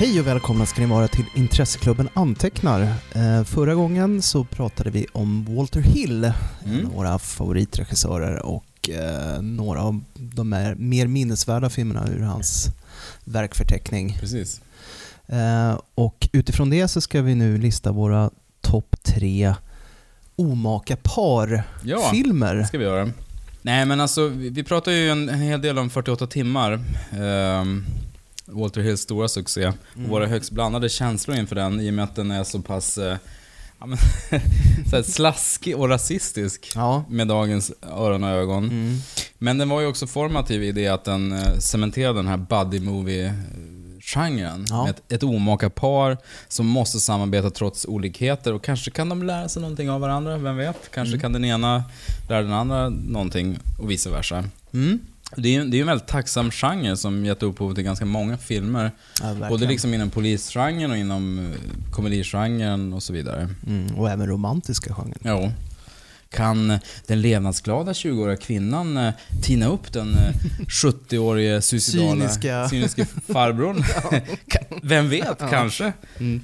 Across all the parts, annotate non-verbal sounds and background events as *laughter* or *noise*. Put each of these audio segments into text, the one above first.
Hej och välkomna ska ni vara till Intresseklubben Antecknar. Eh, förra gången så pratade vi om Walter Hill, en Mm. av våra favoritregissörer och eh, några av de här mer minnesvärda filmerna ur hans verkförteckning. Precis. Eh, och utifrån det så ska vi nu lista våra topp tre omaka Ja, par-filmer. det ska vi göra. Nej, men alltså, vi pratar ju en, en hel del om 48 timmar. Walter Hills stora succé. Och våra högst blandade känslor inför den i och med att den är så pass eh, ja, men, *laughs* så slaskig och rasistisk Ja. med dagens öron och ögon. Mm. Men den var ju också formativ i det att den eh, cementerade den här buddy movie-genren. Ja. Med ett, ett omaka par som måste samarbeta trots olikheter och kanske kan de lära sig någonting av varandra, vem vet? Kanske Mm. kan den ena lära den andra någonting och vice versa. Mm. Det är ju det är en väldigt tacksam genre som gett upphov till ganska många filmer. Ja. Både liksom inom polisgenren och inom eh, komedigenren och så vidare. mm. Och även romantiska genrer. Jo. Kan den levnadsglada 20-åriga kvinnan eh, tina upp den eh, *laughs* 70-årige suicidala Cyniska. cyniska farbrorn? *laughs* *laughs* Vem vet, kanske? Mm.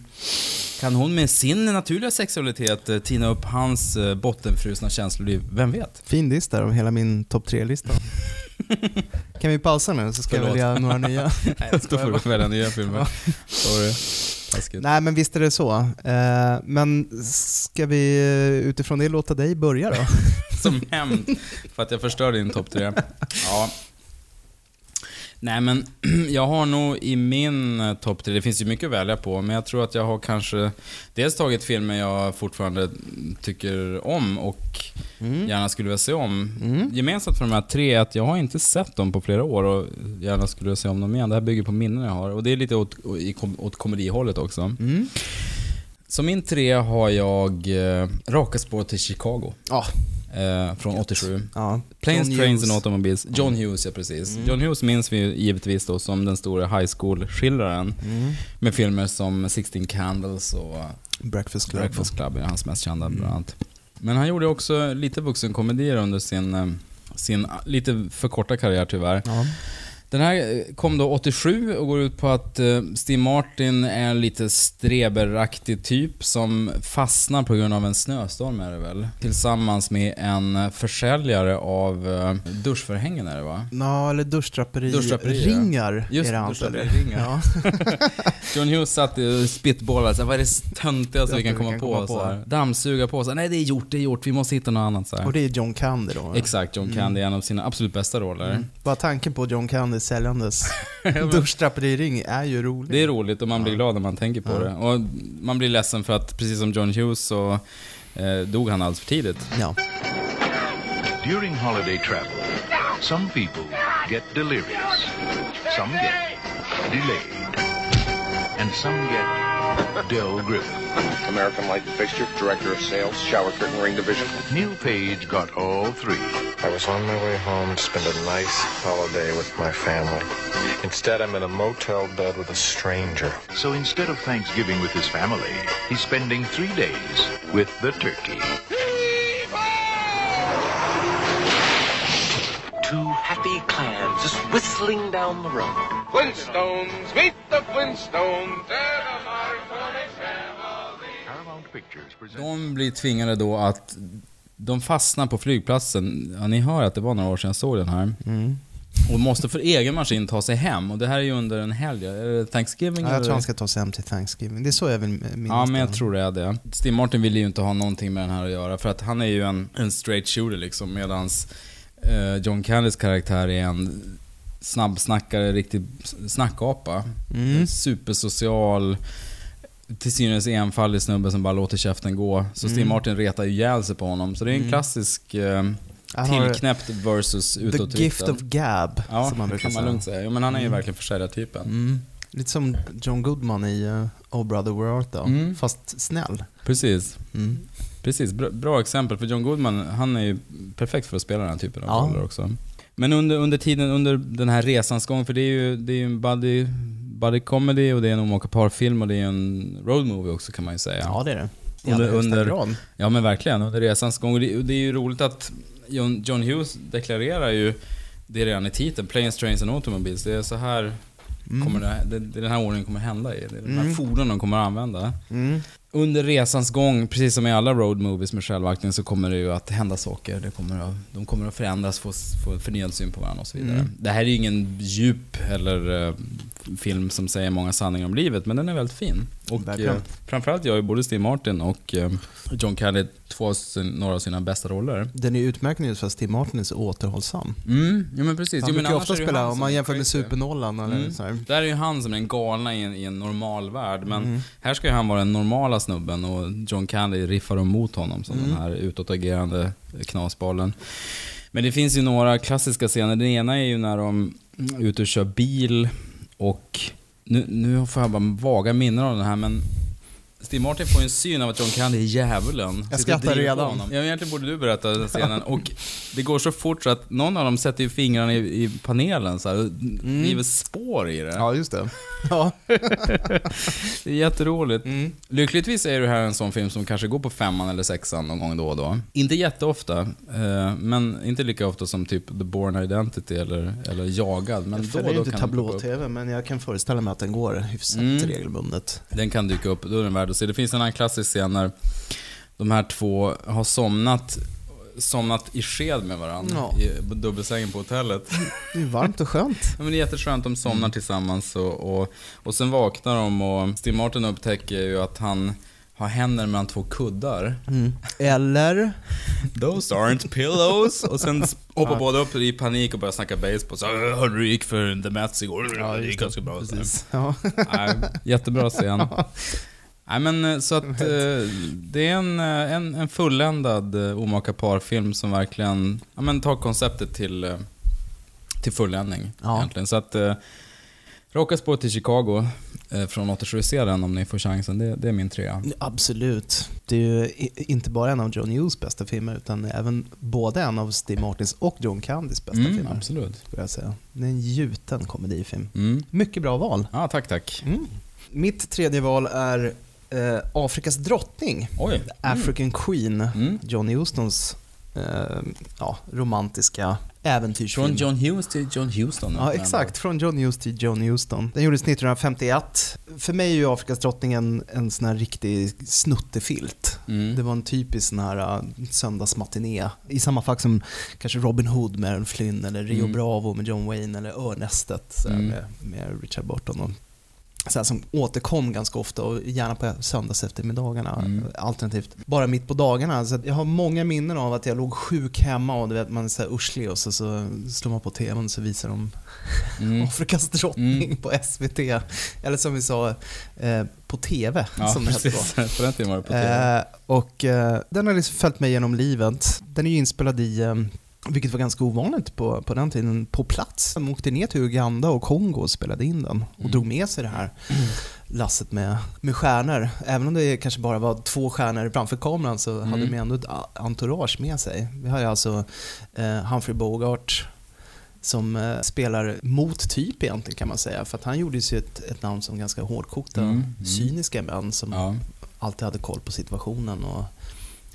Kan hon med sin naturliga sexualitet eh, tina upp hans eh, bottenfrusna känsloliv? Vem vet? Fin lista av hela min topp tre-lista. kan vi pausa nu så ska jag Förlåt. välja några nya? Nej, jag Då får du välja nya filmer. Sorry. Taskigt. Nej men visst är det så. Eh, men ska vi eh, utifrån det låta dig börja då? *laughs* Som hämnd för att jag förstörde din topp tre. Ja. Nej men, *clears throat* jag har nog i min eh, topp tre, det finns ju mycket att välja på, men jag tror att jag har kanske dels tagit filmer jag fortfarande tycker om och Mm. gärna skulle vilja se om. Mm. Gemensamt för de här tre är att jag har inte sett dem på flera år och gärna skulle vilja se om dem igen. Det här bygger på minnen jag har och det är lite åt, åt komedihållet också. Mm. Som min tre har jag eh, Raka spår till Chicago. Ja. Eh, från 87. Ja. Planes, John Trains Hughes. and Automobiles. John Hughes, ja precis. Mm. John Hughes minns vi givetvis då som den stora high school-skildraren. Mm. Med filmer som 16 Candles och Breakfast Club. Breakfast Club är hans mest kända Mm. bland annat. Men han gjorde också lite vuxenkomedier under sin, eh, sin lite för korta karriär tyvärr. Ja. Den här eh, kom då 87 och går ut på att eh, Steve Martin är en lite streberaktig typ som fastnar på grund av en snöstorm är det väl. Tillsammans med en försäljare av eh, duschförhängen är det va? Nå, eller duschdraperi. Duschdraperi, ja. Ringar Just är det duschdraperiringar. Ja. *laughs* John Hughes satt och spitbollade så här, vad är det töntigaste vi kan komma på? Så här, dammsuga på, så här, nej det är gjort, det är gjort, vi måste hitta något annat. Så här. Och det är John Candy då? Exakt, John Candy är en av sina absolut bästa roller. Mm. Bara tanken på John Candy säljandes *laughs* men- duschdraperiring är ju rolig. Det är roligt och man blir glad när man tänker på Ja. det. Och man blir ledsen för att precis som John Hughes så eh, dog han alldeles för tidigt. Ja. During holiday travel, some people get delirious, some get delayed, and some get Del Griffin. American Light Fixture, Director of Sales, Shower Curtain Ring Division. Neil Page got all three. I was on my way home to spend a nice holiday with my family. Instead, I'm in a motel bed with a stranger. So instead of Thanksgiving with his family, he's spending three days with the turkey. Two happy clans just whistling down the road. Flintstones, meet the Flintstones. Paramount Pictures presents De blir tvingade då att de fastnar på flygplatsen. Ja, ni hör att det var några år sedan jag såg den här. Mm. Och måste för egen maskin ta sig hem. Och det här är ju under en helg. Är det Thanksgiving? Ja, jag eller? tror han ska ta sig hem till Thanksgiving. Det är så jag vill minnas Ja, men jag tror det är det. Steve Martin vill ju inte ha någonting med den här att göra, för att han är ju en, en straight shooter liksom, medans eh, John Candys karaktär är en snabbsnackare, riktig snackapa. Mm. Supersocial, till synes enfaldig snubbe som bara låter käften gå. Så Steve Mm. Martin retar ju ihjäl sig på honom. Så det är en Mm. klassisk eh, tillknäppt versus The utåtriktad. gift of gab, Ja, som man brukar kan man lugnt säga. Jo, men han är ju Mm. verkligen försäljartypen. Mm. Lite som John Goodman i uh, Oh Brother Where Art Thou, Mm. fast snäll. Precis. Mm. Precis, bra, bra exempel. För John Goodman, han är ju perfekt för att spela den här typen av Ja. roller också. Men under, under tiden, under den här resans gång, för det är ju, det är ju en buddy, buddy comedy och det är en omaka parfilm och det är en road movie också kan man ju säga. Ja, det är det. I Under- under-. Ja men verkligen, under resans gång. Och det, och det är ju roligt att John, John Hughes deklarerar ju det redan i titeln, Planes, Trains and Automobiles. Det är så här kommer det, det, det den här ordningen kommer hända i. Det är de här fordonen de kommer att använda. Under resans gång, precis som i alla road movies med självaktning, så kommer det ju att hända saker. Det kommer att, de kommer att förändras, få, få förnyad syn på varandra och så vidare. Det här är ju ingen djup eller eh, film som säger många sanningar om livet, men den är väldigt fin. Och eh, framförallt gör ju både Steve Martin och eh, John Candy två några av sina bästa roller. Den är utmärkt just för att Steve Martin är så återhållsam. Mm, ja men precis. Han jo, brukar ju ofta spela, om man jämför med. Supernollan eller Mm. så här. Där är ju han som den galna i en, i en normal värld. Men Mm. här ska ju han vara den normala snubben och John Candy riffar emot honom som Mm. den här utåtagerande knasbollen. Men det finns ju några klassiska scener. Den ena är ju när de är ute och kör bil och nu, nu får jag bara vaga minnen av den här men Steve Martin får en syn av att John Candy är djävulen. Och skrattar redan. Ja, egentligen borde du berätta den scenen. Och det går så fort så att någon av dem sätter ju fingrarna i, i panelen så här, och river spår i det. Ja, just det. *laughs* Ja. Det är jätteroligt. Mm. Lyckligtvis är det här en sån film som kanske går på femman eller sexan någon gång då och då. Inte jätteofta, eh, men inte lika ofta som typ The Born Identity eller, eller Jagad. Men Jag då då inte tablå-tv, men jag kan föreställa mig att den går hyfsat Mm. regelbundet. Den kan dyka upp, då är den värd se. Det finns en annan klassisk scen när de här två har somnat somnat i sked med varandra Ja. i dubbelsängen på hotellet. Det är varmt och skönt. Ja, men det är jätteskönt, de somnar Mm. tillsammans och, och, och sen vaknar de och Steve Martin upptäcker ju att han har händer mellan två kuddar. Mm. *laughs* Eller? Those aren't pillows. Och sen *laughs* hoppar båda upp i panik och börjar snacka baseball. Så, "Äh, hörde du gick för The Mets igår? Ja, det gick ganska bra. Precis. Ja. Nej, jättebra scen. *laughs* Nej men eh, så att eh, det är en, eh, en, en fulländad eh, omaka parfilm som verkligen ja, men tar konceptet till, eh, till fulländning. Ja. Egentligen. Så att eh, Raka spår till Chicago eh, från 87, se den om ni får chansen. Det, det är min trea. Absolut. Det är ju i- inte bara en av John Hughes bästa filmer, utan även både en av Steve Martins och John Candys bästa Mm, filmer. absolut. Skulle jag säga. Det är en gjuten komedifilm. Mm. Mycket bra val. Ja, tack tack. Mm. Mitt tredje val är eh, Afrikas drottning, Oj. African Queen, Mm. John Hustons eh, ja, romantiska äventyrsfilm. Från John Hughes till John Houston. Ja, exakt. Från John Hughes till John Houston. Den gjordes 1951. För mig är ju Afrikas drottning en, en sån här riktig snuttefilt. Mm. Det var en typisk sån här uh, söndagsmatiné. I samma fack som kanske Robin Hood med Flynn eller Rio Mm. Bravo med John Wayne eller Örnästet här, Mm. med, med Richard Burton. Och, så här, som återkom ganska ofta och gärna på söndags eftermiddagarna Mm. alternativt bara mitt på dagarna. Så jag har många minnen av att jag låg sjuk hemma och du vet, man är så här urslig och så, så slår man på tvn och så visar de Mm. *laughs* Afrikas drottning Mm. på SVT. Eller som vi sa, eh, på TV. Ja, som det precis. *laughs* På den tiden var det på TV. Eh, och eh, den har liksom följt mig genom livet. Den är ju inspelad i, eh, vilket var ganska ovanligt på, på den tiden, på plats. De åkte ner till Uganda och Kongo och spelade in den och Mm. drog med sig det här lasset med, med stjärnor. Även om det kanske bara var två stjärnor framför kameran så hade Mm. de ändå ett entourage med sig. Vi har ju alltså eh, Humphrey Bogart som eh, spelar mot typ egentligen kan man säga. För att han gjorde ju sig ett, ett namn som ganska hårdkokta, Mm, mm. cyniska män som Ja. alltid hade koll på situationen och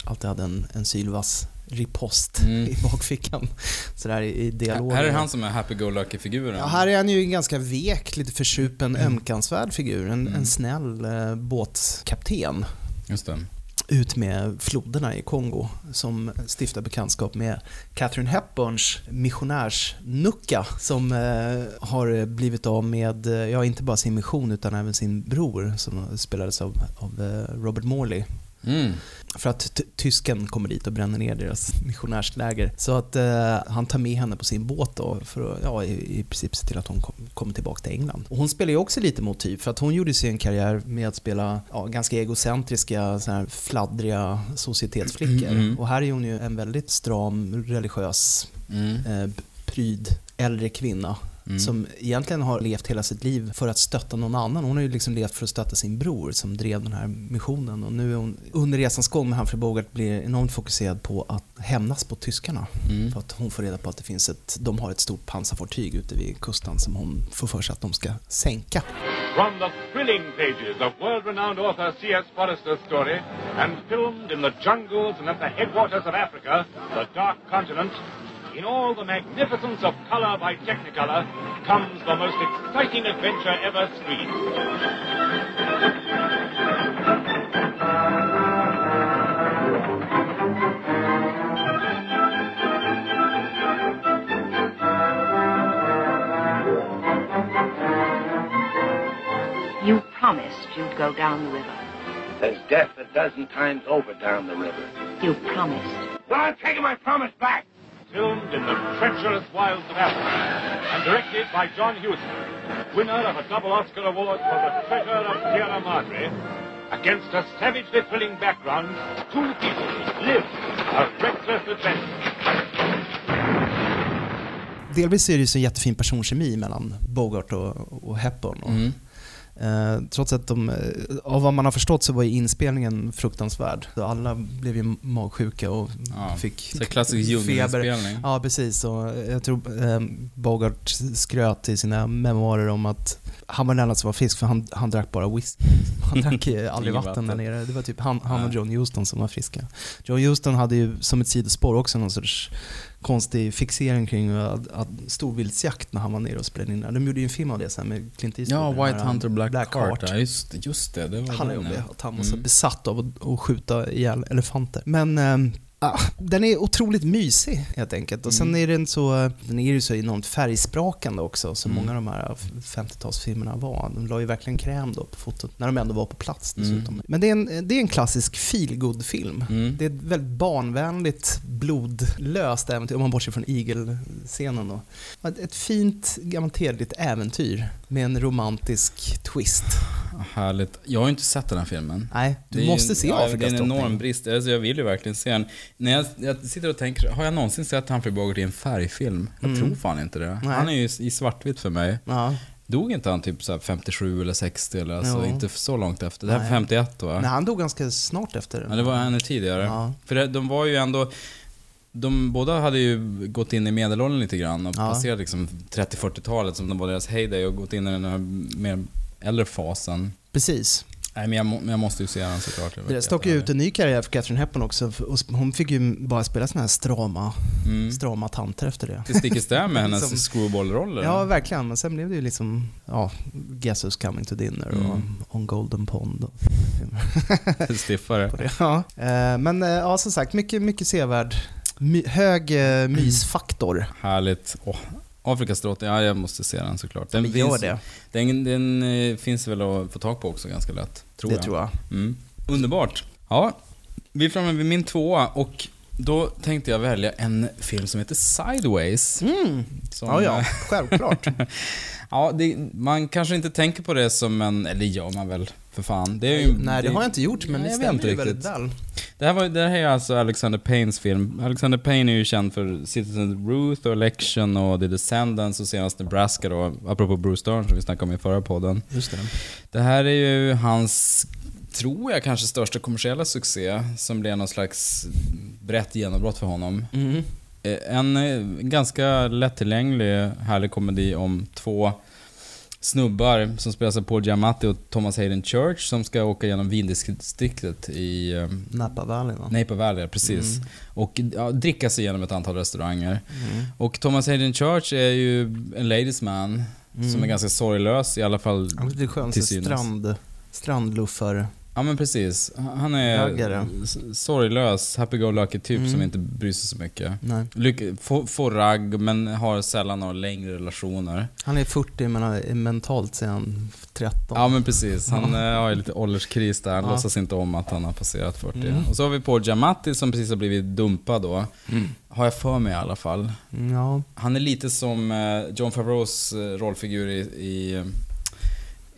alltid hade en, en sylvass ripost Mm. i bakfickan. Sådär i, i dialog. Här är han som är happy-go-lucky-figuren. Ja, här är han ju en ganska vek, lite försupen, Mm. ömkansvärd figur. En, Mm. en snäll eh, båtkapten Just det. ut med floderna i Kongo som stiftar bekantskap med Catherine Hepburns missionärsnucka som eh, har blivit av med, eh, ja inte bara sin mission utan även sin bror som spelades av, av eh, Robert Morley. Mm. För att ty- tysken kommer dit och bränner ner deras missionärsläger. Så att eh, han tar med henne på sin båt då för att ja, i, i princip se till att hon kom, kommer tillbaka till England. Och hon spelar ju också lite mot typ för att hon gjorde sig en karriär med att spela ja, ganska egocentriska, så här fladdriga societetsflickor. Mm, mm. Och här är hon ju en väldigt stram, religiös, Mm. eh, pryd, äldre kvinna. Mm. Som egentligen har levt hela sitt liv för att stötta någon annan. Hon har ju liksom levt för att stötta sin bror som drev den här missionen. Och nu är hon under resans gång med Humphrey Bogart blir enormt fokuserad på att hämnas på tyskarna. Mm. För att hon får reda på att det finns ett, de har ett stort pansarfartyg ute vid kusten som hon får för sig att de ska sänka. From the thrilling pages of world-renowned author C.S. Forrester's story, and filmed in the jungles and at the headwaters of Africa, the Dark Continent, in all the magnificence of color by Technicolor, comes the most exciting adventure ever screened. You promised you'd go down the river. There's death a dozen times over down the river. You promised. Well, I'm taking my promise back. Filmed in the treacherous wilds of Africa and directed by John Huston, winner of a double Oscar award for The Treasure of Sierra Madre. Against a savagely thrilling background, two people live a reckless adventure. Delvis är det ju så jättefin personkemi mellan Bogart och, och Hepburn. Och, Mm. Eh, trots att de, eh, av vad man har förstått så var inspelningen fruktansvärd. Alla blev ju magsjuka och Ja, fick så klassisk djungelinspelning. Ja, precis. Och jag tror eh, Bogart skröt i sina memoarer om att han var den enda som var frisk för han, han drack bara whisky. *laughs* Han drack eh, aldrig vatten där nere. Det var typ han, han och. John Huston som var friska. John Huston hade ju som ett sidospår också någon sorts konstig fixering kring att, att storviltsjakt när han var nere och spelade in. De gjorde ju en film av det sen med Clint Eastwood. Ja, White Hunter Black, Black Heart. Ja, just, just det. det var Han är om det, att han var så Mm. besatt av att, att skjuta ihjäl elefanter. Men ehm, ah, den är otroligt mysig helt enkelt. Och sen Mm. är den så, den är ju så enormt färgsprakande också, som Mm. många av de här 50-talsfilmerna var. De la ju verkligen kräm då på fotot, när de ändå var på plats dessutom. Men det är en, det är en klassisk feelgood film Mm. Det är ett väldigt barnvänligt, blodlöst äventyr, om man bortser från igelscenen då. Ett, ett fint, gammalt hederligt äventyr med en romantisk twist. Härligt. Jag har ju inte sett den här filmen. Nej, du ju måste en- se ja, Afrikas Det är en drottning. enorm brist. Alltså, jag vill ju verkligen se den. När jag, jag sitter och tänker, har jag någonsin sett Humphrey Bogart i en färgfilm? Jag Mm. tror fan inte det. Nej. Han är ju i svartvitt för mig. Ja. Dog inte han typ så här 57 eller 60 eller alltså, Jo. inte så långt efter? Det här är Nej. 51 va? Nej, han dog ganska snart efter. Ja, det var ännu tidigare. Ja. För det, de var ju ändå... De båda hade ju gått in i medelåldern lite grann och Ja. passerat liksom 30-40-talet som de var deras heyday och gått in i den här mer äldre fasen. Precis. Nej men jag, må, jag måste ju se den såklart. Det där stakade ju ut en ny karriär för Catherine Hepburn också. och Hon fick ju bara spela såna här strama, Mm. strama tanter efter det. Det sticker i stäv med *laughs* hennes Liksom- screwball-roller. Ja, verkligen. Men sen blev det ju liksom, ja, Guess Who's Coming to Dinner och Mm. On Golden Pond. Och *laughs* Stiffare. det. Ja. Eh, Men eh, ja, som sagt, mycket, mycket sevärd. My, hög eh, mysfaktor. Härligt. Åh, Afrikas drottning, ja jag måste se den såklart. Den finns, det. Den, den eh, finns väl att få tag på också ganska lätt. Tror det jag. tror jag. Mm. Underbart. Ja, vi är framme vid min tvåa och då tänkte jag välja en film som heter Sideways. Mm. Som, Ja, ja, eh, självklart. *laughs* ja det, man kanske inte tänker på det som en, eller gör man väl för fan. Det är ju, Nej, det har jag inte gjort, men Nej, det stämmer ju väldigt väl. Det här, var, det här är alltså Alexander Paynes film. Alexander Payne är ju känd för Citizen Ruth och Election och The Descendants och senast Nebraska då, apropå Bruce Dern som vi snackade om i förra podden. Just det. Det här är ju hans, tror jag, kanske största kommersiella succé som blev någon slags brett genombrott för honom. Mm. Eh, En eh, ganska lättillgänglig, härlig komedi om två snubbar som spelas av Paul Giamatti och Thomas Hayden Church som ska åka genom vindistriktet i eh, Napa Valley va? Napa Valley, precis. Mm. Och ja, dricka sig igenom ett antal restauranger. Och Thomas Hayden Church är ju en ladies man som är ganska sorglös i alla fall Han är lite skön till synes. strand, strandluffare. Ja men precis. Han är Raggare. s- sorglös, happy-go-lucky typ Mm. som inte bryr sig så mycket. Nej. Lyck- får, får ragg men har sällan några längre relationer. Han är 40 men är mentalt så är han 13. Ja men precis, han eh, har ju lite ålderskris där. Han Ja. låtsas inte om att han har passerat 40. Mm. Och så har vi Paul Giamatti som precis har blivit dumpad då. Har jag för mig i alla fall. Ja. Han är lite som eh, John Favreaus eh, rollfigur i, i,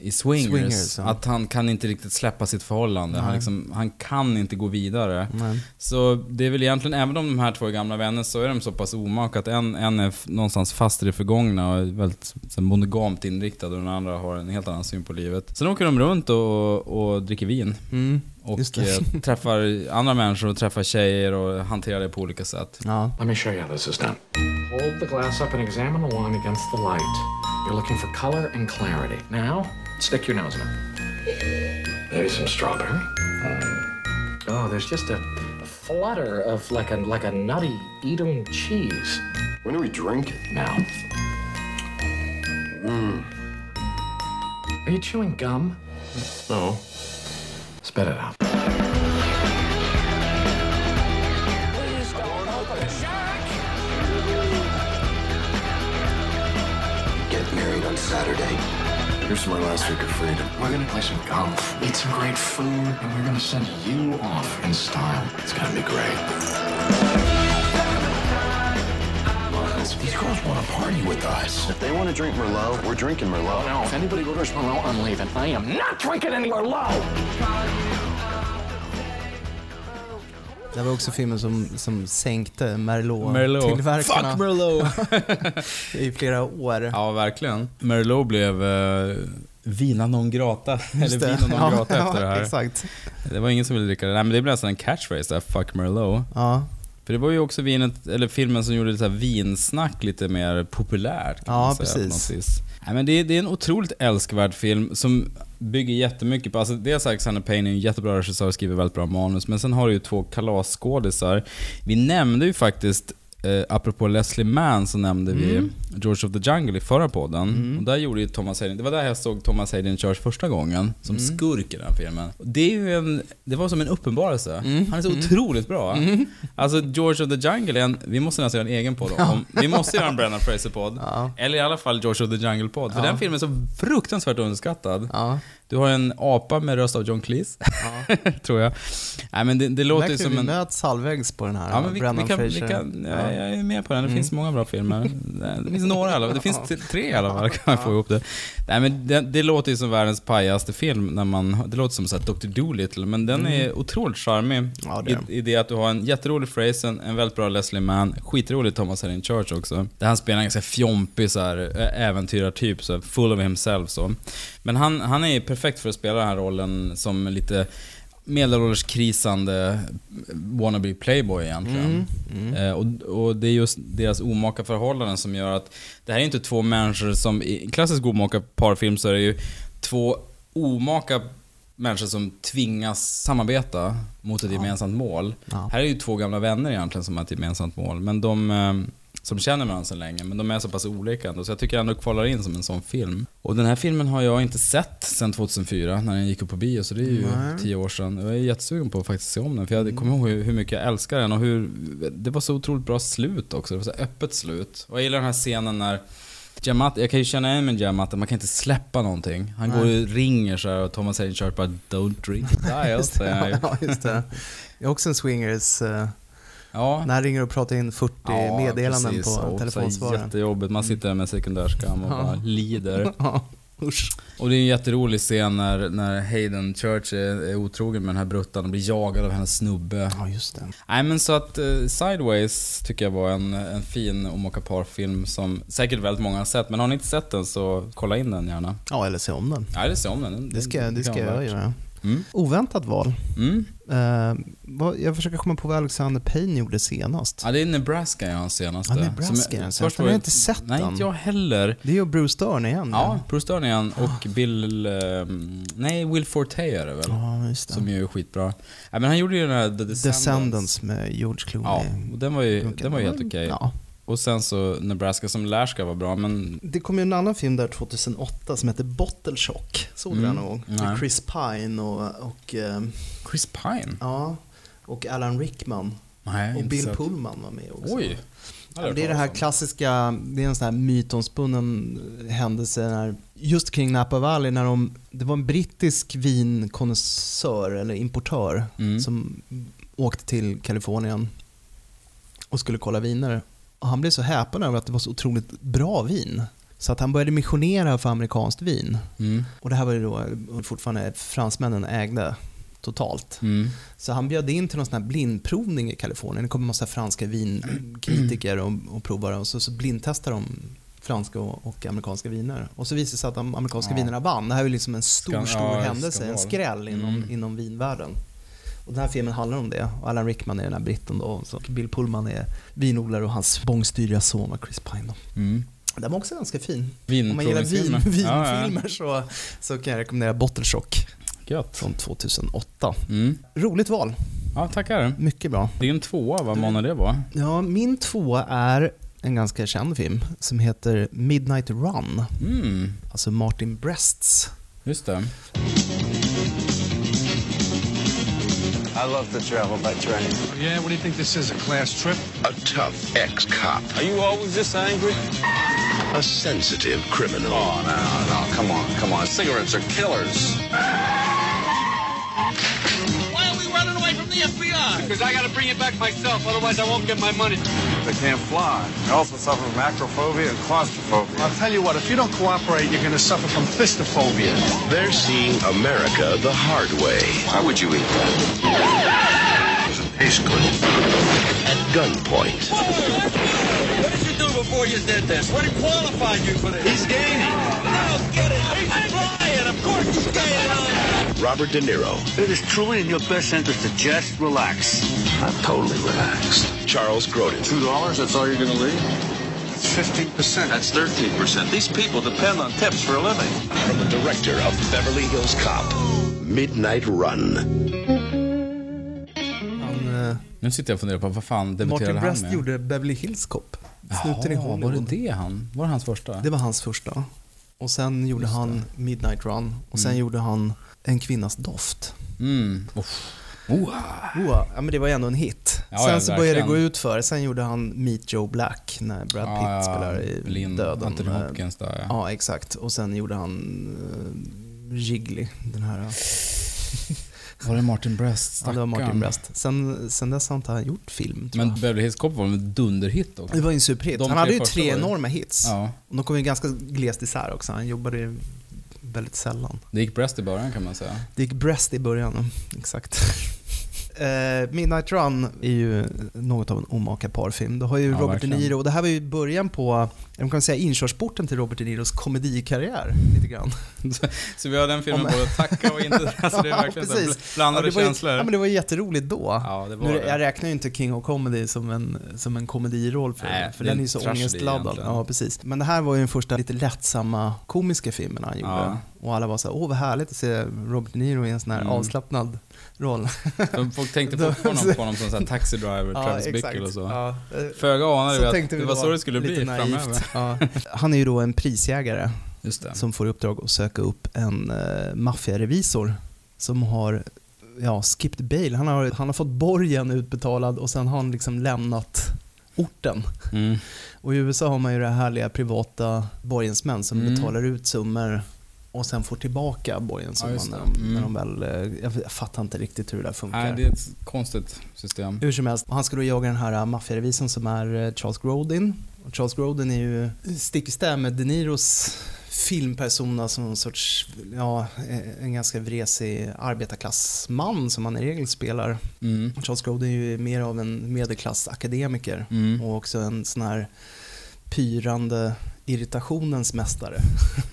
i Swingers. Swingers, ja. Att han kan inte riktigt släppa sitt förhållande. Han, liksom, han kan inte gå vidare. Nej. Så det är väl egentligen, även om de här två är gamla vänner, så är de så pass omaka att en, en är någonstans fast i det förgångna och är väldigt så, monogamt inriktad och den andra har en helt annan syn på livet. Sen åker de runt och, och dricker vin. Mm. Och Just det. eh, *laughs* träffar andra människor och träffar tjejer och hanterar det på olika sätt. Ja. Let me show you how this is done. Hold the glass up and examine the wine against the light. You're looking for color and clarity. Now, stick your nose in it. Maybe some strawberry. Oh, there's just a, a flutter of like a like a nutty Edam cheese. When do we drink it? Now. Are you chewing gum? No. Spit it out. Get married on Saturday. Here's my last week of freedom. We're gonna play some golf, eat some great food, and we're gonna send you off in style. It's gonna be great. These girls want to party with us. If they want to drink Merlot, we're drinking Merlot. No, if anybody orders Merlot, I'm leaving. I am not drinking any Merlot! Det var också filmen som, som sänkte Merlot. Merlot-tillverkarna Fuck Merlot! *laughs* i flera år. ja, verkligen. Merlot blev eh, vina non grata. Eller det. vina non Ja, grata efter det ja, här. *laughs* Exakt. Det var ingen som ville dricka det. Nej, men det blev nästan en catchphrase där, fuck Merlot. Ja, För det var ju också vinet, eller filmen som gjorde det så vinsnack lite mer populärt. Kan Ja, man säga, precis. Nej, men det, är, det är en otroligt älskvärd film som bygger jättemycket på, alltså dels Alexander Payne är en jättebra regissör och skriver väldigt bra manus, men sen har du ju två kalasskådisar. Vi nämnde ju faktiskt Eh, apropå Leslie Mann så nämnde Mm. vi George of the Jungle i förra podden. Och där gjorde ju Thomas Hayden, det var där jag såg Thomas Hayden Church första gången, som Mm. skurk i den filmen. Det är ju en, det var som en uppenbarelse. Mm. Han är så otroligt bra. Alltså George of the Jungle är en, vi måste nästan göra en egen podd om, vi måste göra en Brennan Fraser-podd. Ja. Eller i alla fall George of the Jungle-podd. För Ja. den filmen är så fruktansvärt underskattad. ja. Du har en apa med röst av John Cleese, *laughs* tror jag. Nej men det, det låter ju som vi en... möts halvvägs på den här Ja, men vi, vi kan, vi kan, ja, Ja. Mm. jag är med på den. Det finns många bra filmer. *laughs* Det finns några i alla fall. Det finns tre i alla fall, kan man få ihop det. Nej, men det, det låter ju som världens pajaste film. När man, det låter som så här Dr. Dolittle, men den är otroligt charmig. Mm. Ja, det I, I det att du har en jätterolig Fraser, en väldigt bra Leslie Mann, skitrolig Thomas Hayden Church också. Där han spelar en ganska fjompig så här, äventyrartyp, så här, full of himself så. Men han, han är ju perfekt för att spela den här rollen som lite medelålderskrisande wannabe playboy egentligen. Eh, och, och det är just deras omaka förhållanden som gör att det här är inte två människor som, i en klassisk omaka parfilm så är det ju två omaka människor som tvingas samarbeta mot ett gemensamt mål. Ja. Här är ju två gamla vänner egentligen som har ett gemensamt mål, men de eh, som känner varandra så länge, men de är så pass olika ändå, så jag tycker ändå kvalar in som en sån film. Och den här filmen har jag inte sett sedan 2004, när den gick upp på bio, så det är ju Nej. tio år sedan. Jag är jättesugen på att faktiskt se om den, för jag kommer ihåg hur, mycket jag älskar den och hur... Det var så otroligt bra slut också, det var så öppet slut. Och jag gillar den här scenen när Jamat, jag kan ju känna igen med Jamat, man kan inte släppa någonting. Han går och ringer så och Thomas Hayden Church bara “Don't drink dial” *laughs* säger han ju. Ja, just det. Jag är också en swingers. eh, Ja. När han ringer och pratar in 40 Ja, meddelanden precis. på telefonsvararen. Jättejobbigt, man sitter där med sekundärskam och Ja. bara lider. *laughs* Ja. Och det är en jätterolig scen när, när Hayden Church är, är otrogen med den här bruttan och blir jagad av hennes snubbe. Ja, just det. Nej men så att eh, Sideways tycker jag var en, en fin Omoka Par-film som säkert väldigt många har sett. Men har ni inte sett den så kolla in den gärna. Ja, eller se om den. Nej, det se om den. Det ska, det ska jag värt. göra. Mm. Oväntat val. Mm. Vad, jag försöker komma på vad Alexander Payne gjorde senast. Ja, det är Nebraska är hans senaste. Ja, Nebraska den först var Jag har inte sett Nej, den. inte jag heller. Det är ju Bruce Dern igen. Ja, Bruce Dern igen och Bill... Eh, nej, Will Forte är det väl? ja just det. Som ju är skitbra. Ja, men han gjorde ju den här The Descendants. Descendants med George Clooney. Ja, och den var ju, den var ju helt okej. Ja. Och sen så Nebraska som lär ska vara bra, men... Det kom ju en annan film där 2008 som heter Bottle Shock. Såg du Mm. den nog? Nej. Med Chris Pine och, och, eh, Chris Pine? ja, och Alan Rickman. Nej, Och Bill. Pullman var med också. Oj! Ja, det är det här klassiska, det är en sån här mytomspunnen händelse när, just kring Napa Valley när de, det var en brittisk vinkonnässör eller importör Mm. som åkte till Kalifornien och skulle kolla viner. Och han blev så häpen över att det var så otroligt bra vin. Så att han började missionera för amerikanskt vin. Mm. Och det här var ju då fortfarande fransmännen ägde totalt. Mm. Så han bjöd in till någon sån här blindprovning i Kalifornien. Det kom en massa franska vinkritiker och, och provare och så, så blindtestade de franska och, och amerikanska viner. Och så visade det sig att de amerikanska Ja. vinerna vann. Det här är liksom en stor, Skan- stor ja, händelse, en skräll inom, Mm. inom vinvärlden. Och den här filmen handlar om det. Och Alan Rickman är den här britten då. Så Bill Pullman är vinodlare och hans bångstyriga son var Chris Pine då. Mm. Den var också ganska fin. Om man gillar vin, vinfilmer Ja, så, så kan jag rekommendera Bottle Shock. Gött. från 2008. Mm. Roligt val, Ja, tackar. mycket bra. Det är en tvåa, vad månad det var. Ja, min tvåa är en ganska känd film som heter Midnight Run. Mm, Alltså Martin Brests. just det. I love to travel by train. Yeah, what do you think this is, a class trip? A tough ex-cop. Are you always this angry? A sensitive criminal. Oh, no, no, come on, come on. Cigarettes are killers. Why are we running away from the FBI? Because I gotta bring it back myself, otherwise I won't get my money. They can't fly. They also suffer from acrophobia and claustrophobia. I'll tell you what, if you don't cooperate, you're gonna suffer from fistophobia. They're seeing America the hard way. Why would you eat that? Doesn't taste good. At gunpoint. What did you do before you did this? What qualified you for this? He's gaining. No, get it. He's flying. Of course he's gaining. Robert De Niro. It is truly in your best interest to just relax. I'm totally relaxed. Charles Grodin. Two dollars, that's all you're gonna leave? It's 15%. That's 13%. These people depend on tips for a living. From the director of Beverly Hills Cop. Midnight Run. Han, eh, Nu sitter jag och funderar på vad fan debuterade Martin han Brest med? gjorde Beverly Hills Cop. Snuten i Jaha, var det Hollywood. det han? Var det hans första? Det var hans första. Och sen gjorde han Midnight Run. Och sen gjorde han En kvinnas doft. Mm. Oh. Oh, ja, men det var ändå en hit. Ja, sen så började det gå ut för. Sen gjorde han Meet Joe Black när Brad Pitt Ja, spelar i Blind, Döden. Anthony Eh, Hopkins där ja. Ja, exakt. Och sen gjorde han uh, Jiggly, den här. *laughs* Var det Martin Brest? Ja, det var Martin. Brest. Sen, sen dess har inte han gjort film, tror Men. Beverly Hills Cop var en dunderhit också. Det var ju en superhit. De Han hade ju tre enorma hits. Ja, Och de kom ju ganska glest isär också. Han jobbade väldigt sällan. det gick Brest i början kan man säga. Det gick Brest i början, exakt. *laughs* Eh, Midnight Run är ju något av en omaka parfilm. Du har ju Ja, Robert verkligen. De Niro och det här var ju början på, man kan säga inkörsporten till Robert De Niros komedikarriär lite grann. *laughs* Så vi har den filmen Om- både att tacka och inte... *laughs* Alltså det är verkligen så här precis. blandade ja, det var ju, känslor. Ja, men det var jätteroligt då. Ja, det var nu, det. Jag räknar ju inte King of Comedy som en, som en komediroll för, Nej, för den är ju så ångestladdad. egentligen. Ja, precis. Men det här var ju den första lite lättsamma komiska filmen han gjorde. Ja. Och alla var så här, åh vad härligt att se Robert De Niro i en sån här Mm. avslappnad roll. Folk tänkte *laughs* fortfarande på honom som så här taxi driver, *laughs* Travis Bickle och så. Ja, eh, Föga anade vi att det var så det skulle bli naivt. framöver. Ja. *laughs* Han är ju då en prisjägare som får i uppdrag att söka upp en uh, maffiarevisor som har ja, skipped bail. Han har, han har fått borgen utbetalad och sen har han liksom lämnat orten. Mm. Och i USA har man ju det här härliga privata borgensmän som Mm. betalar ut summor och sen får tillbaka borgenssumman Ja, när, Mm. när de väl... eh, Jag, fattar inte riktigt hur det där funkar. Nej, det är ett konstigt system. Hur som helst, han ska då jaga den här äh, maffiarevisorn som är äh, Charles Grodin. Och Charles Grodin är ju stick i stäv med De Niros filmpersona som en sorts, ja, eh, en ganska vresig arbetarklassman som han i regel spelar. Mm. Charles Grodin är ju mer av en medelklassakademiker Mm. och också en sån här pyrande irritationens mästare.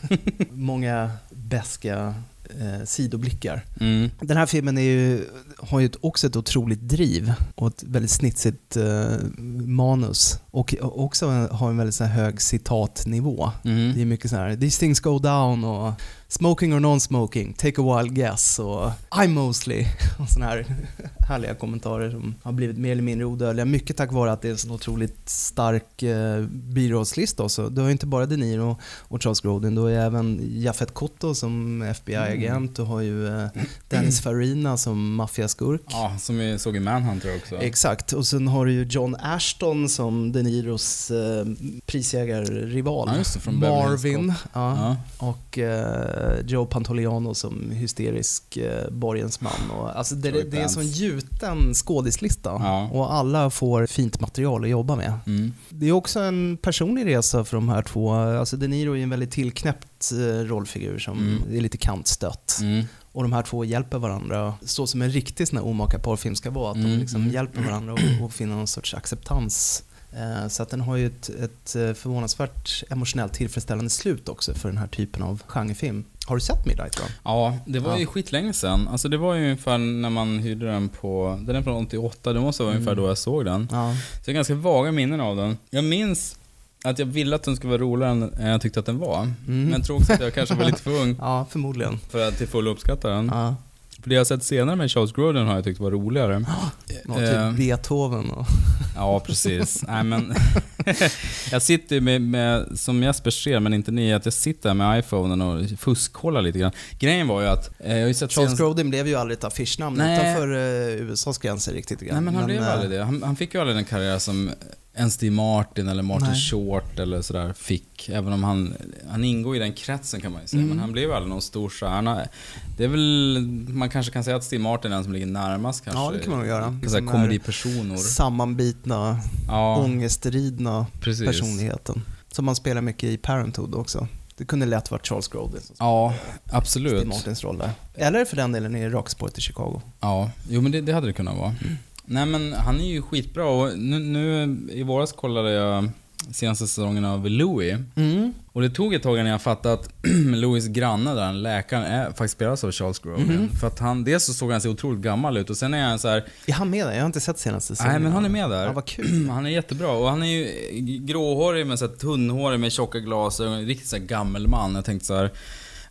*laughs* Många beska eh, sidoblickar. Mm. Den här filmen ju, har ju också ett otroligt driv och ett väldigt snitsigt eh, manus. Och också har en väldigt så hög citatnivå. Mm. Det är mycket så här, “These things go down” och “Smoking or non-smoking, take a wild guess” och “I'm mostly” och sådana här härliga kommentarer som har blivit mer eller mindre odödliga. Mycket tack vare att det är en så otroligt stark eh, byrådslista också. Du har inte bara De Niro och Charles Grodin, du har ju även Jafet Kotto som FBI-agent, du har ju eh, Dennis *clears throat* Farina som maffiaskurk. Ja, som vi såg i Manhunter också. Exakt, och sen har du ju John Ashton som De Niros eh, prisjägarrival. Ja, just det, från Marvin. Ja. Ja. Och eh, Joe Pantoliano som hysterisk eh, borgensman. Och, alltså det, Joey det är en sån gjuten skådislista Ja. och alla får fint material att jobba med. Mm. Det är också en personlig resa för de här två. Alltså De Niro är en väldigt tillknäppt eh, rollfigur som Mm. är lite kantstött. Mm. Och de här två hjälper varandra, så som en riktig sån här omaka porrfilm ska vara, att de Mm, liksom mm. hjälper varandra och, och finner någon sorts acceptans. Eh, Så att den har ju ett, ett eh, förvånansvärt emotionellt tillfredsställande slut också för den här typen av genrefilm. Har du sett Midnight Run? Ja, det var ju Ja. skitlänge sedan. Alltså det var ju ungefär när man hyrde den på, den är från 88, det måste vara ungefär Mm. då jag såg den. Ja. Så jag har ganska vaga minnen av den. Jag minns att jag ville att den skulle vara roligare än jag tyckte att den var. Mm. Men jag tror också att jag kanske var lite för ung *laughs* Ja, förmodligen. för att till fullo uppskatta den. Ja. För det jag sett senare med Charles Grodin har jag tyckt var roligare. Ja, typ Eh. Beethoven och... Ja, precis. Nej men, *laughs* *laughs* jag sitter med, med, som Jesper ser, men inte ni, att jag sitter med iPhonen och fuskkollar lite grann. Grejen var ju att, eh, jag har sett Charles Grodin blev ju aldrig ett affischnamn Nej. utanför eh, USAs gränser riktigt. Nej men han blev eh, aldrig det. Han, han fick ju aldrig den karriär som en Steve Martin eller Martin Nej. Short eller sådär fick. Även om han, han ingår i den kretsen kan man ju säga. Mm. Men han blev aldrig någon stor stjärna. Det är väl, man kanske kan säga att Steve Martin är den som ligger närmast kanske. Ja, det kan man nog göra. Här, Liksom är komedipersonor. Sammanbitna, Ja, ångestridna precis. personligheten. Som man spelar mycket i Parenthood också. Det kunde lätt varit Charles Grodin som Ja, Steve absolut. Martins roll där. Eller för den delen i Rakspåret i Chicago. Ja, jo men det, det hade det kunnat vara. Mm. Nej men han är ju skitbra och nu, nu i våras kollade jag senaste säsongen av Louis. Mm. Och det tog ett tag innan jag fattade att *clears throat* Louis granne där, läkaren, är faktiskt spelas av Charles Grodin. Mhm. För att han, dels så såg han så otroligt gammal ut och sen är han så här. Är han med där? Jag har inte sett senaste säsongen. Nej men han är med där. Ja, vad kul. *clears throat* Han är jättebra och han är ju gråhårig med så här tunnhårig med tjocka glasögon, riktigt så här gammelman. Jag tänkte så här.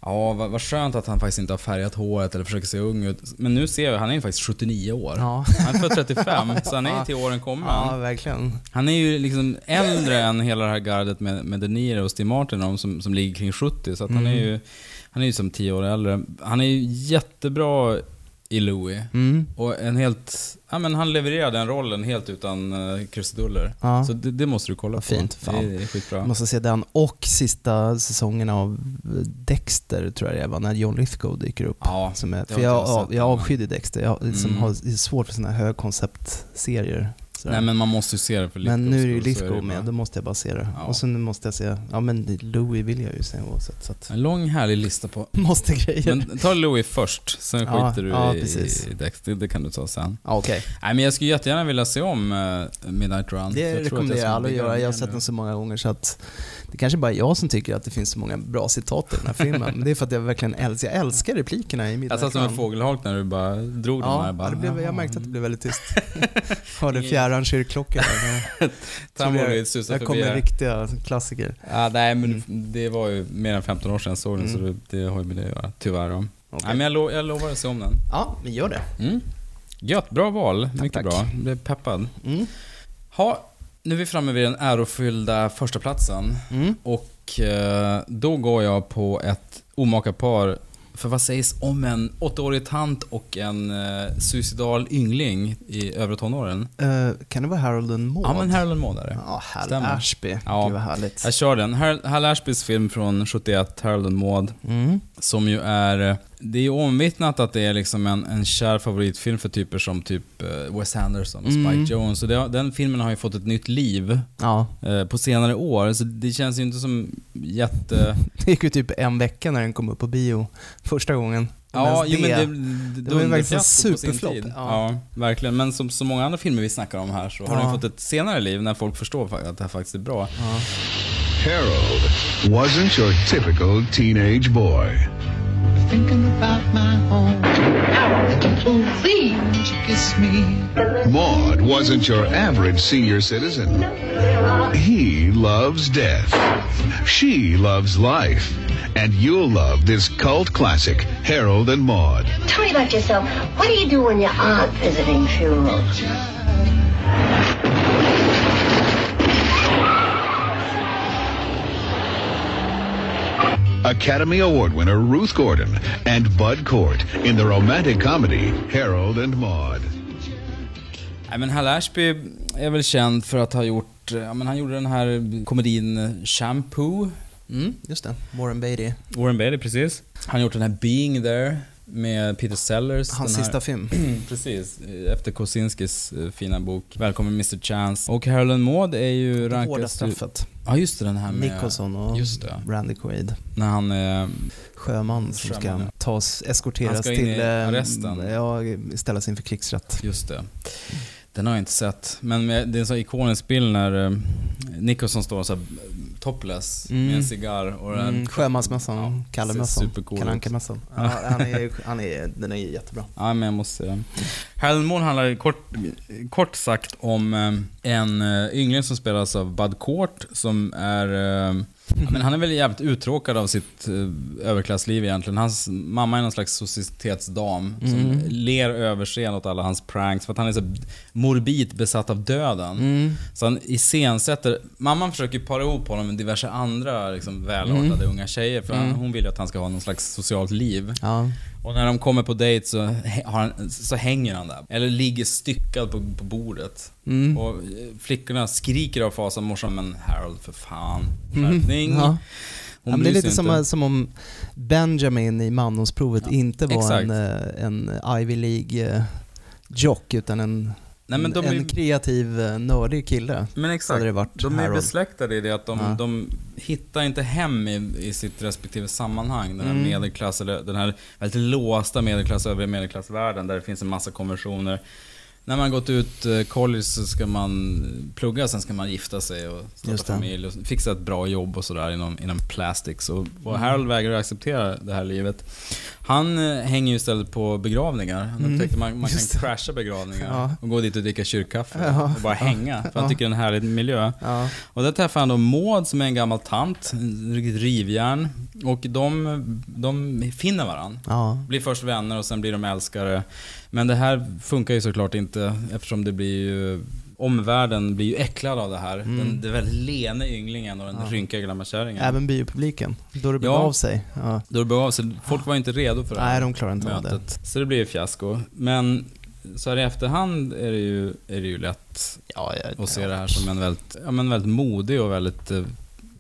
Ja, vad, vad skönt att han faktiskt inte har färgat håret eller försöker se ung ut. Men nu ser jag, han är ju faktiskt 79 år. Ja. Han är född 35, *laughs* så han är ju till åren kommen. Ja, verkligen. Han är ju liksom äldre än hela det här gardet med, med De Niro och Steve Martin de som, som ligger kring 70. Så han är Mm. ju han är ju som 10 år äldre. Han är ju jättebra i Louis. Mm. Och en helt... Ja men han levererar den rollen helt utan uh, krusiduller. Ja. Så det, det måste du kolla Vad på. fint, fan. Det är skitbra. Måste se den och sista säsongen av Dexter tror jag det var, när John Lithgow dyker upp. Ja, Som är, för jag, jag jag, avskydde Dexter. Jag liksom Mm. har svårt för sådana här högkonceptserier. Sådär. Nej men man måste ju se det för Men nu är det ju så Lithgow med, bara- då måste jag bara se det. Ja. Och sen måste jag se, ja men Louis vill jag ju se oavsett. Så att, En lång härlig lista på... *laughs* måste grejer. Men ta Louis först, sen Ja, skiter du ja, i, precis. i Dexter. Det kan du ta sen. ja, Okej, Nej men jag skulle jättegärna vilja se om uh, Midnight Run. det Jag rekommenderar jag alla att göra. den Jag har sett nu. den så många gånger så att det kanske bara är jag som tycker att det finns så många bra citat i den här filmen. Men det är för att jag verkligen älskar, jag älskar replikerna i Jag Midnight satt som en Run. fågelholk när du bara drog den Ja, här. Bara, det blev, jag märkte att det blev väldigt tyst. *laughs* Hörde fjärran kyrkklocka där. Trampolin susar Där kommer riktiga klassiker. Ja, nej men det var ju mer än 15 år sedan jag såg den, Mm. så det, har ju med det att göra. Tyvärr. Okej. Nej men jag, lo, jag lovar att se om den. Ja, men gör det. Mm. Gött, bra val. Mycket tack. bra. Jag blev peppad. Mm. Ha, nu är vi framme vid den ärofyllda första platsen Mm. Och eh, då går jag på ett omaka par. För vad sägs om en åttaårig tant och en eh, suicidal yngling i övre tonåren? Eh, kan det vara Harold and Maude? Ja men Harold and Maude är det. Ja, Hal Stämmer. Ashby. Ja. Gud vad härligt. Jag kör den. Hal Hal Ashbys film från 71, Harold and Maude. Mm. Som ju är... Det är ju omvittnat att det är liksom en, en kär favoritfilm för typer som typ eh, Wes Anderson och Spike Mm. Jones. Så det, den filmen har ju fått ett nytt liv Ja, eh, på senare år. Så det känns ju inte som jätte... *laughs* det gick ju typ en vecka när den kom upp på bio första gången. Ja, jo, men det, det det, var ju verkligen sin superflopp. Ja. Ja. verkligen. Men som så många andra filmer vi snackar om här så har Ja. den fått ett senare liv när folk förstår att det här faktiskt är bra. Harold wasn't your typical teenage boy. Thinking about my home. Please, won't you kiss me? Maud wasn't your average senior citizen. He loves death. She loves life. And you'll love this cult classic, Harold and Maud. Tell me about yourself. What do you do when you aren't visiting funerals? Academy Award winner Ruth Gordon and Bud Cort in the romantic comedy Harold and Maud. Nej, men Hal Ashby är väl känd för att ha gjort, ja men han gjorde den här komedin Shampoo. Mm, just det. Warren Beatty. Warren Beatty, precis. Han har gjort den här Being There med Peter Sellers. Hans här, sista film. *clears throat* precis, efter Kosinskis eh, fina bok Välkommen Mr Chance. Och Harold and Maud är ju Det rankad... hårda straffet. Ja, just det, den här med... Nicholson och Just det. Randy Quaid. När han... Eh, Sjöman som ska tas, eskorteras Han ska in till... i eh, arresten. Ja, ställas inför krigsrätt. Just det. Den har jag inte sett. Men det är en så ikonisk bild när eh, Nicholson står så här, topless med Mm. en cigarr och Mm, Sjömansmässan, Kallemössan. Kalle Anka-mässan. Ja, han är, han är, den är jättebra. Ja, men jag måste se den. Handlar kort, kort sagt om eh, en eh, yngling som spelas av Bud Cort som är... eh, Ja, men han är väl jävligt uttråkad av sitt överklassliv egentligen. Hans mamma är någon slags societetsdam som Mm. ler överseende åt alla hans pranks för att han är så morbid besatt av döden. Mm. Så han iscensätter... Mamman försöker para ihop honom med diverse andra liksom, välartade Mm. unga tjejer för han, Mm. hon vill ju att han ska ha någon slags socialt liv. Ja. Och när de kommer på dejt så, har han, så hänger han där. Eller ligger styckad på, på bordet. Mm. Och eh, flickorna skriker av fasa. Morsan, men Harold för fan. Skärpning. Ja. Hon ja, men det är lite som, som om Benjamin i mandomsprovet inte var exakt. en, eh, en Ivy League-jock utan en, Nej, men de en är- kreativ, eh, nördig kille. Men exakt. det varit de är besläktade i det att de, Ja. de hittar inte hem i, i sitt respektive sammanhang. Den här Mm. medelklass, eller den här väldigt låsta medelklass, övre medelklassvärlden där det finns en massa konventioner. När man gått ut eh, college så ska man plugga, sen ska man gifta sig och starta familj och fixa ett bra jobb och sådär inom, inom plastics. Och, och Mm. Harold vägrar acceptera det här livet. Han eh, hänger ju istället på begravningar. Han Mm. upptäckte man, man kan crasha begravningar Ja. och gå dit och dricka kyrkkaffe Ja. och bara hänga. För han Ja. tycker det är en härlig miljö. Och där träffar han då Maud som är en gammal tant, riktigt rivjärn. Och de, de finner varandra. Blir först vänner och sen blir de älskare. Men det här funkar ju såklart inte eftersom det blir ju Omvärlden blir ju äcklad av det här. Mm. Den, den väldigt lene ynglingen och den Ja. rynkiga gamla kärringen. Även biopubliken, då det Ja. begav sig. Ja. Då det begav sig. Folk var inte redo för det här Nej, de klarar inte av det. mötet. Så det blir ju fiasko. Men så här i efterhand är det ju, är det ju lätt Ja, ja, att se det här som en väldigt, ja, men väldigt modig och väldigt eh,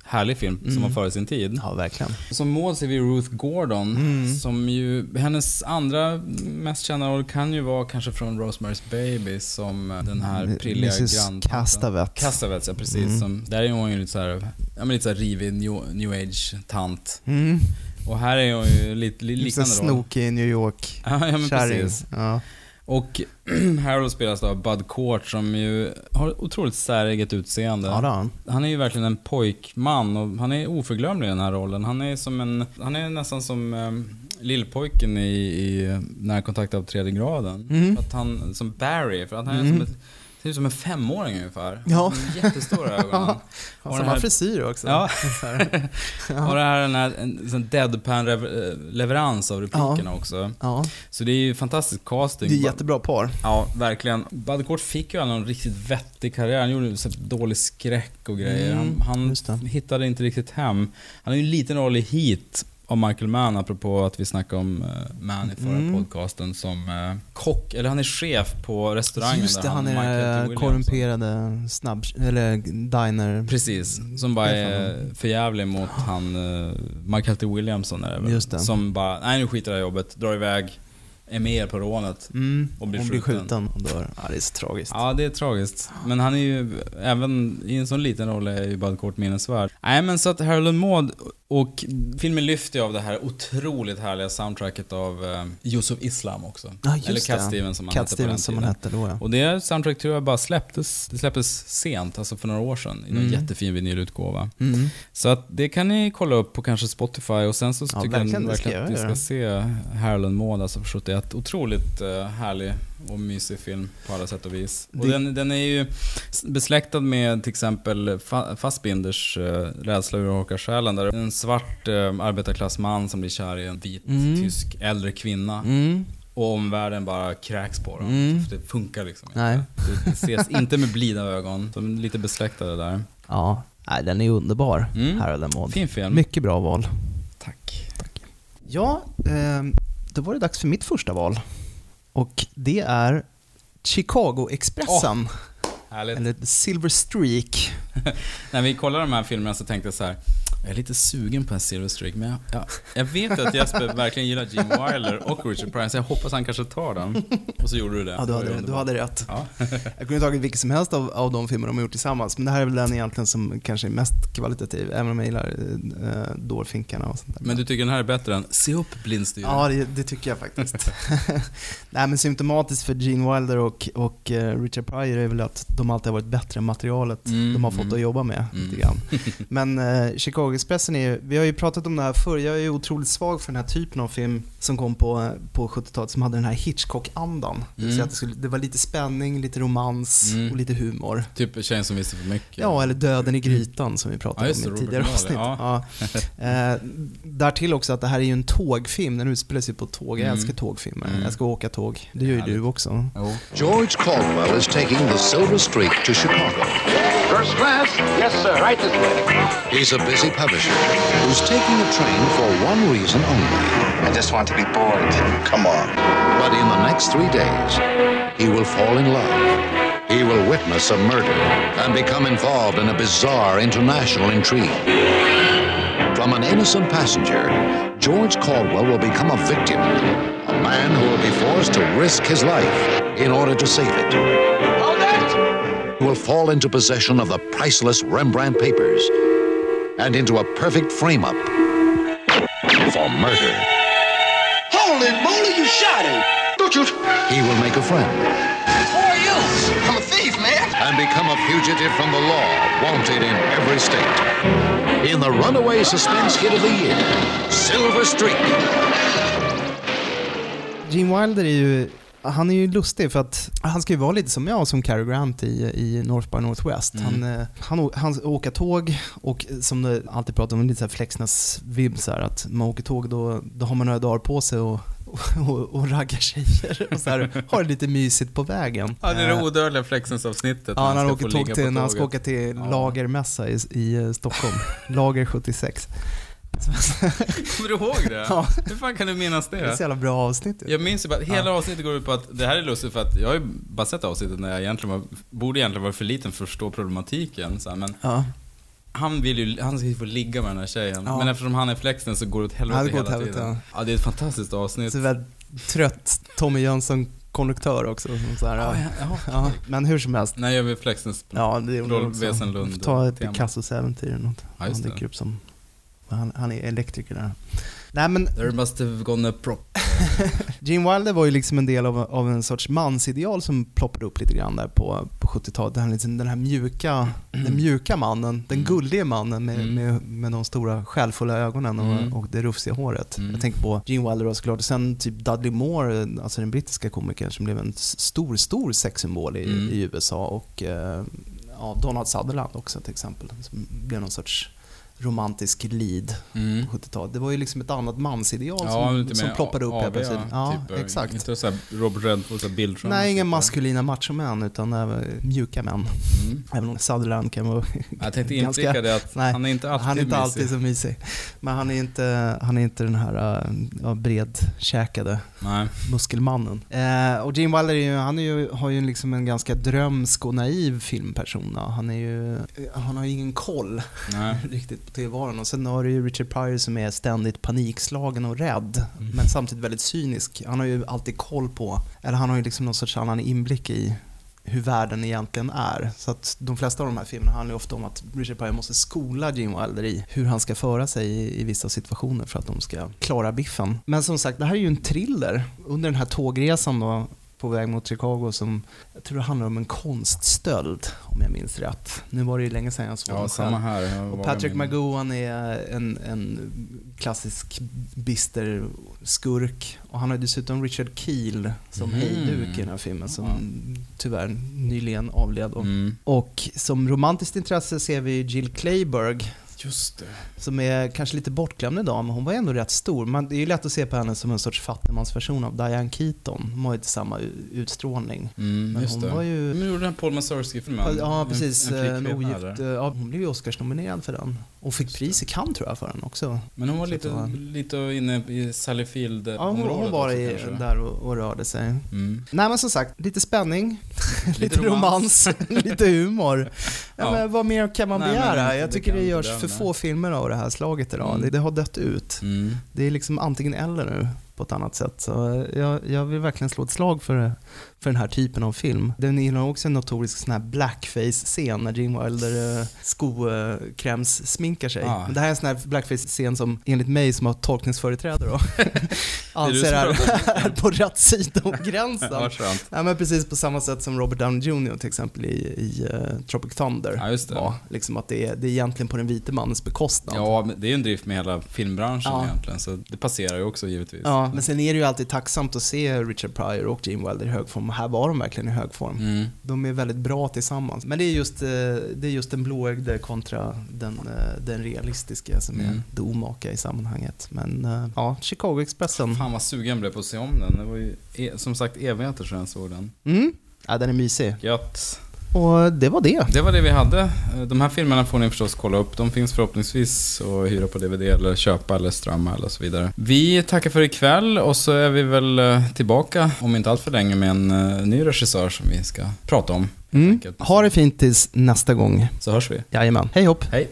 härlig film som Mm. var före sin tid. Ja, verkligen. Som mål ser vi Ruth Gordon, Mm. som ju, hennes andra mest kända roll kan ju vara kanske från Rosemary's Baby som eh, den här prilliga granntanten. Castavet. Castavet, ja precis. Mm. Som, där är hon ju lite såhär, ja men lite såhär rivig new, new age-tant. Mm. Och här är hon ju lite li, Lite liknande roll. snokig New York *laughs* Ja, men precis. Ja. Och *clears throat* Harold spelas då av Bud Cort som ju har otroligt säreget utseende. Ja, han. Han är ju verkligen en pojkman och han är oförglömlig i den här rollen. Han är som en, han är nästan som um, lillpojken i, i Närkontakt av tredje graden. Mm. För att han, som Barry, för att han är Mm. som ett, ser ut som en femåring ungefär. Ja. Jättestora *laughs* ögon. Ja. Och samma här- frisyr också. Ja. *laughs* Här. *laughs* Och det här är den här en, deadpan-leverans av replikerna också. Ja. Så det är ju fantastisk casting. Det är jättebra par. Ja, verkligen. Bud Cort fick ju aldrig någon riktigt vettig karriär. Han gjorde så dålig skräck och grejer. Mm, han han hittade inte riktigt hem. Han har ju en liten roll i Heat av Michael Mann, apropå att vi snackade om uh, Mann i förra Mm. podcasten, som eh, kock, eller han är chef på restaurangen Just där det, han är korrumperade snabb... Eller diner... Precis, som bara är förjävlig mot han uh, Michael T. Williamson är det väl? Just det. Som bara, nej nu skiter jag i jobbet, drar iväg, är med på rånet Mm. och blir skjuten. blir skjuten och dör. Ja, det är så tragiskt. Ja, det är tragiskt. Men han är ju, även i en sån liten roll är ju Bud Cort minnesvärd. Nej men så att Harold Maud, och filmen lyfter ju av det här otroligt härliga soundtracket av uh, Yusuf Islam också. Just Eller Cat. Stevens som han Cat hette på den som han tiden. hette då, ja. Och det soundtrack tror jag bara släpptes, det släpptes sent, alltså för några år sedan, i någon Mm. jättefin vinylutgåva. Mm. Så att det kan ni kolla upp på kanske Spotify och sen så Ja, tycker jag verkligen att ni ska se Harold and Maud, alltså för 71. Otroligt uh, härlig och mysig film på alla sätt och vis. Och Det- den, den är ju besläktad med till exempel Fa- Fassbinders uh, Rädsla urholkar själen, där en svart uh, arbetarklassman som blir kär i en vit Mm. tysk äldre kvinna. Mm. Och omvärlden bara kräks på dem. Mm. För det funkar liksom inte. Nej. Det, ses *laughs* inte med blida ögon. De är lite besläktade där. Ja, nej, den är underbar, Mm. Harold and Maud. Fin film. Mycket bra val. Tack. Ja, ehm, då var det dags för mitt första val. Och det är Chicago-Expressen. Härligt. Eller Silver Streak. *laughs* När vi kollade de här filmerna så tänkte jag så här. Jag är lite sugen på en Silver Streak, men jag, jag, jag vet att Jesper verkligen gillar Gene Wilder och Richard Pryor, så jag hoppas han kanske tar den. Och så gjorde du det. Ja, du hade, du hade rätt. Ja. *laughs* Jag kunde tagit vilken som helst av, av de filmer de har gjort tillsammans, men det här är väl den egentligen som kanske är mest kvalitativ, även om jag gillar äh, Dårfinkarna och sånt där. Men du tycker den här är bättre än Se upp blindstyre? Ja, det, det tycker jag faktiskt. *laughs* Nej, men symptomatiskt för Gene Wilder och, och eh, Richard Pryor är väl att de alltid har varit bättre än materialet Mm, de har fått mm. att jobba med. Mm. Lite grann. *laughs* Men eh, Chicago Chicago-Expressen är ju, vi har ju pratat om det här förr, jag är ju otroligt svag för den här typen av film som kom på, på 70-talet som hade den här Hitchcock-andan. Det, vill säga Mm. att det, skulle, det var lite spänning, lite romans Mm. och lite humor. Typ Tjejen som visste för mycket. Ja, eller Döden i grytan som vi Ja, pratade det, om i Robert tidigare Marley, avsnitt. ja. Ja. Eh, därtill också att det här är ju en tågfilm, den utspelar sig på tåg. Jag Mm. älskar tågfilmer, Mm. jag älskar att åka tåg. Det gör ju du också. George Caldwell is taking the Silver Streak to Chicago. First class? Yes, sir. Right this way. He's a busy publisher who's taking a train for one reason only. I just want to be bored. Come on. But in the next three days, he will fall in love. He will witness a murder and become involved in a bizarre international intrigue. From an innocent passenger, George Caldwell will become a victim, a man who will be forced to risk his life in order to save it. Hold it! He will fall into possession of the priceless Rembrandt papers and into a perfect frame up for murder. Holy moly, you shot him! Don't you? He will make a friend Who are you? I'm a thief, man. and become a fugitive from the law, wanted in every state. In the runaway suspense hit of the year, Silver Streak. Gene Wilder är ju, han är ju lustig för att han ska ju vara lite som jag, som Cary Grant i, i North by Northwest. Mm. Han, eh, han, han åker tåg och som det alltid pratar om, lite vibs att man åker tåg då, då har man några dagar på sig och, *laughs* och, och raggar tjejer och så här, *laughs* har det lite mysigt på vägen. Ja, det är det Eh, odödliga Flexens-avsnittet. Ja, när han åker tåg till, när han ska åka till lagermässa i, i eh, Stockholm. Lager 76. *laughs* Kommer du ihåg det? Ja. Hur fan kan du minnas det? Det är så jävla bra avsnitt. Jag minns ju bara hela Ja. avsnittet går ut på att, det här är lustigt för att jag har ju bara sett avsnittet när jag egentligen var, borde egentligen vara för liten för att förstå problematiken. Så här, men Ja. han vill ju, han ska ju få ligga med den här tjejen. Men eftersom han är flexen så går det åt helvete det hela helvete, tiden. ja. Det är ett fantastiskt avsnitt. Så väldigt trött Tommy Jönsson-konduktör också. Som så här, Ja, ja, ja, ja, men hur som helst. När gör vi Flexens Ja, det är Rolf också. Wesenlund Får Ta ett. Picassos äventyr eller något. Ja, han dyker upp som... Han, han är elektriker där. Nej men There must have gone a prop. *laughs* Gene Wilder var ju liksom en del av, av en sorts mansideal som ploppade upp lite grann där på, på 70-talet. Den, här liksom, den här mjuka, den mjuka mannen, den gullige mannen med, Mm. med, med de stora själfulla ögonen och, Mm. och det rufsiga håret. Mm. Jag tänker på Gene Wilder och såklart. Sen typ Dudley Moore, alltså den brittiska komikern som blev en stor, stor sexsymbol i, Mm. i USA. Och eh, ja, Donald Sutherland också till exempel, som blev någon sorts romantisk lead Mm. på 70-talet. Det var ju liksom ett annat mansideal Ja, som, som ploppade upp helt plötsligt. Ja, typ, exakt. Inte så Robert Redford, Bill Trump. Nej, inga typ. maskulina machomän utan äh, mjuka män. Mm. *laughs* Även om Sutherland kan vara Jag tänkte ganska- det att *laughs* nej, han är inte alltid Han är inte mysig. alltid så mysig. Men han är inte, han är inte den här ja, bredkäkade Nej. muskelmannen. Eh, och Gene Wilder är ju, han är ju, har ju liksom en ganska drömsk och naiv filmpersona. Han, är ju, han har ju ingen koll *laughs* riktigt på tillvaron. Och sen har du ju Richard Pryor som är ständigt panikslagen och rädd, Mm. men samtidigt väldigt cynisk. Han har ju alltid koll på, eller han har ju liksom någon sorts annan inblick i hur världen egentligen är. Så att de flesta av de här filmerna handlar ju ofta om att Richard Pryor måste skola Gene Wilder i hur han ska föra sig i, i vissa situationer för att de ska klara biffen. Men som sagt, det här är ju en thriller. Under den här tågresan då, på väg mot Chicago som, jag tror det handlar om en konststöld om jag minns rätt. Nu var det ju länge sedan jag såg Ja, den samma själv. här. Och Patrick McGowan är en, en klassisk bister skurk. Och han har dessutom Richard Keel som Mm. hejduk i den här filmen som Ja. tyvärr nyligen avled. Mm. Och som romantiskt intresse ser vi Jill Clayburgh Just det. som är kanske lite bortglömd idag, men hon var ändå rätt stor. Men det är ju lätt att se på henne som en sorts fattigmansversion av Diane Keaton. Hon har ju inte samma utstrålning. Mm, Men hon det. var ju- Men gjorde den Paul Mazursky-filmen? Ja, precis. En, En, ogift, eller? ja, hon blev ju Oscarsnominerad för den. Och fick pris i Cannes tror jag för den också. Men hon var lite, det var- lite inne i Sally field Ja, hon, hon var i, där och, och rörde sig. Mm. Nej men som sagt, lite spänning, *laughs* lite, romans, *laughs* lite humor. *laughs* Ja, Ja. Men vad mer kan man Nej, begära? Jag det tycker det inte görs för få filmer av det här slaget idag. Mm. Det, det har dött ut. Mm. Det är liksom antingen eller nu på ett annat sätt. Så jag, jag vill verkligen slå ett slag för, för den här typen av film. Den innehåller också en notorisk sån här blackface-scen när Gene Wilder eh, skokräms-sminkar sig. Ah. Men det här är en sån här blackface-scen som enligt mig som har tolkningsföreträde då, *laughs* anser är, är *laughs* på rätt sida om gränsen. Ja. Ja, men precis på samma sätt som Robert Downey Jr till exempel i, i uh, Tropic Thunder. Ja, just det. Var, liksom att det är, det är egentligen på den vite mannens bekostnad. Ja, det är ju en drift med hela filmbranschen Ja. egentligen, så det passerar ju också givetvis. Ja, men sen är det ju alltid tacksamt att se Richard Pryor och Gene Wilder i hög här var de verkligen i hög form. Mm. De är väldigt bra tillsammans. Men det är just, eh, det är just den blåögde kontra den, eh, den realistiska som är Mm. det omaka i sammanhanget. Men eh, ja, Chicago Expressen. Fan vad sugen jag blev på att se om den. Det var ju e- som sagt evigheter sedan jag såg den. Mm. Ja, den är mysig. Gött. Och det var det. Det var det vi hade. De här filmerna får ni förstås kolla upp. De finns förhoppningsvis att hyra på DVD eller köpa eller strömma eller så vidare. Vi tackar för ikväll och så är vi väl eh, tillbaka om inte allt för länge med en eh, ny regissör som vi ska prata om. Mm. Ha det fint tills nästa gång. Så hörs vi. Jajamän. Hej hopp. Hej.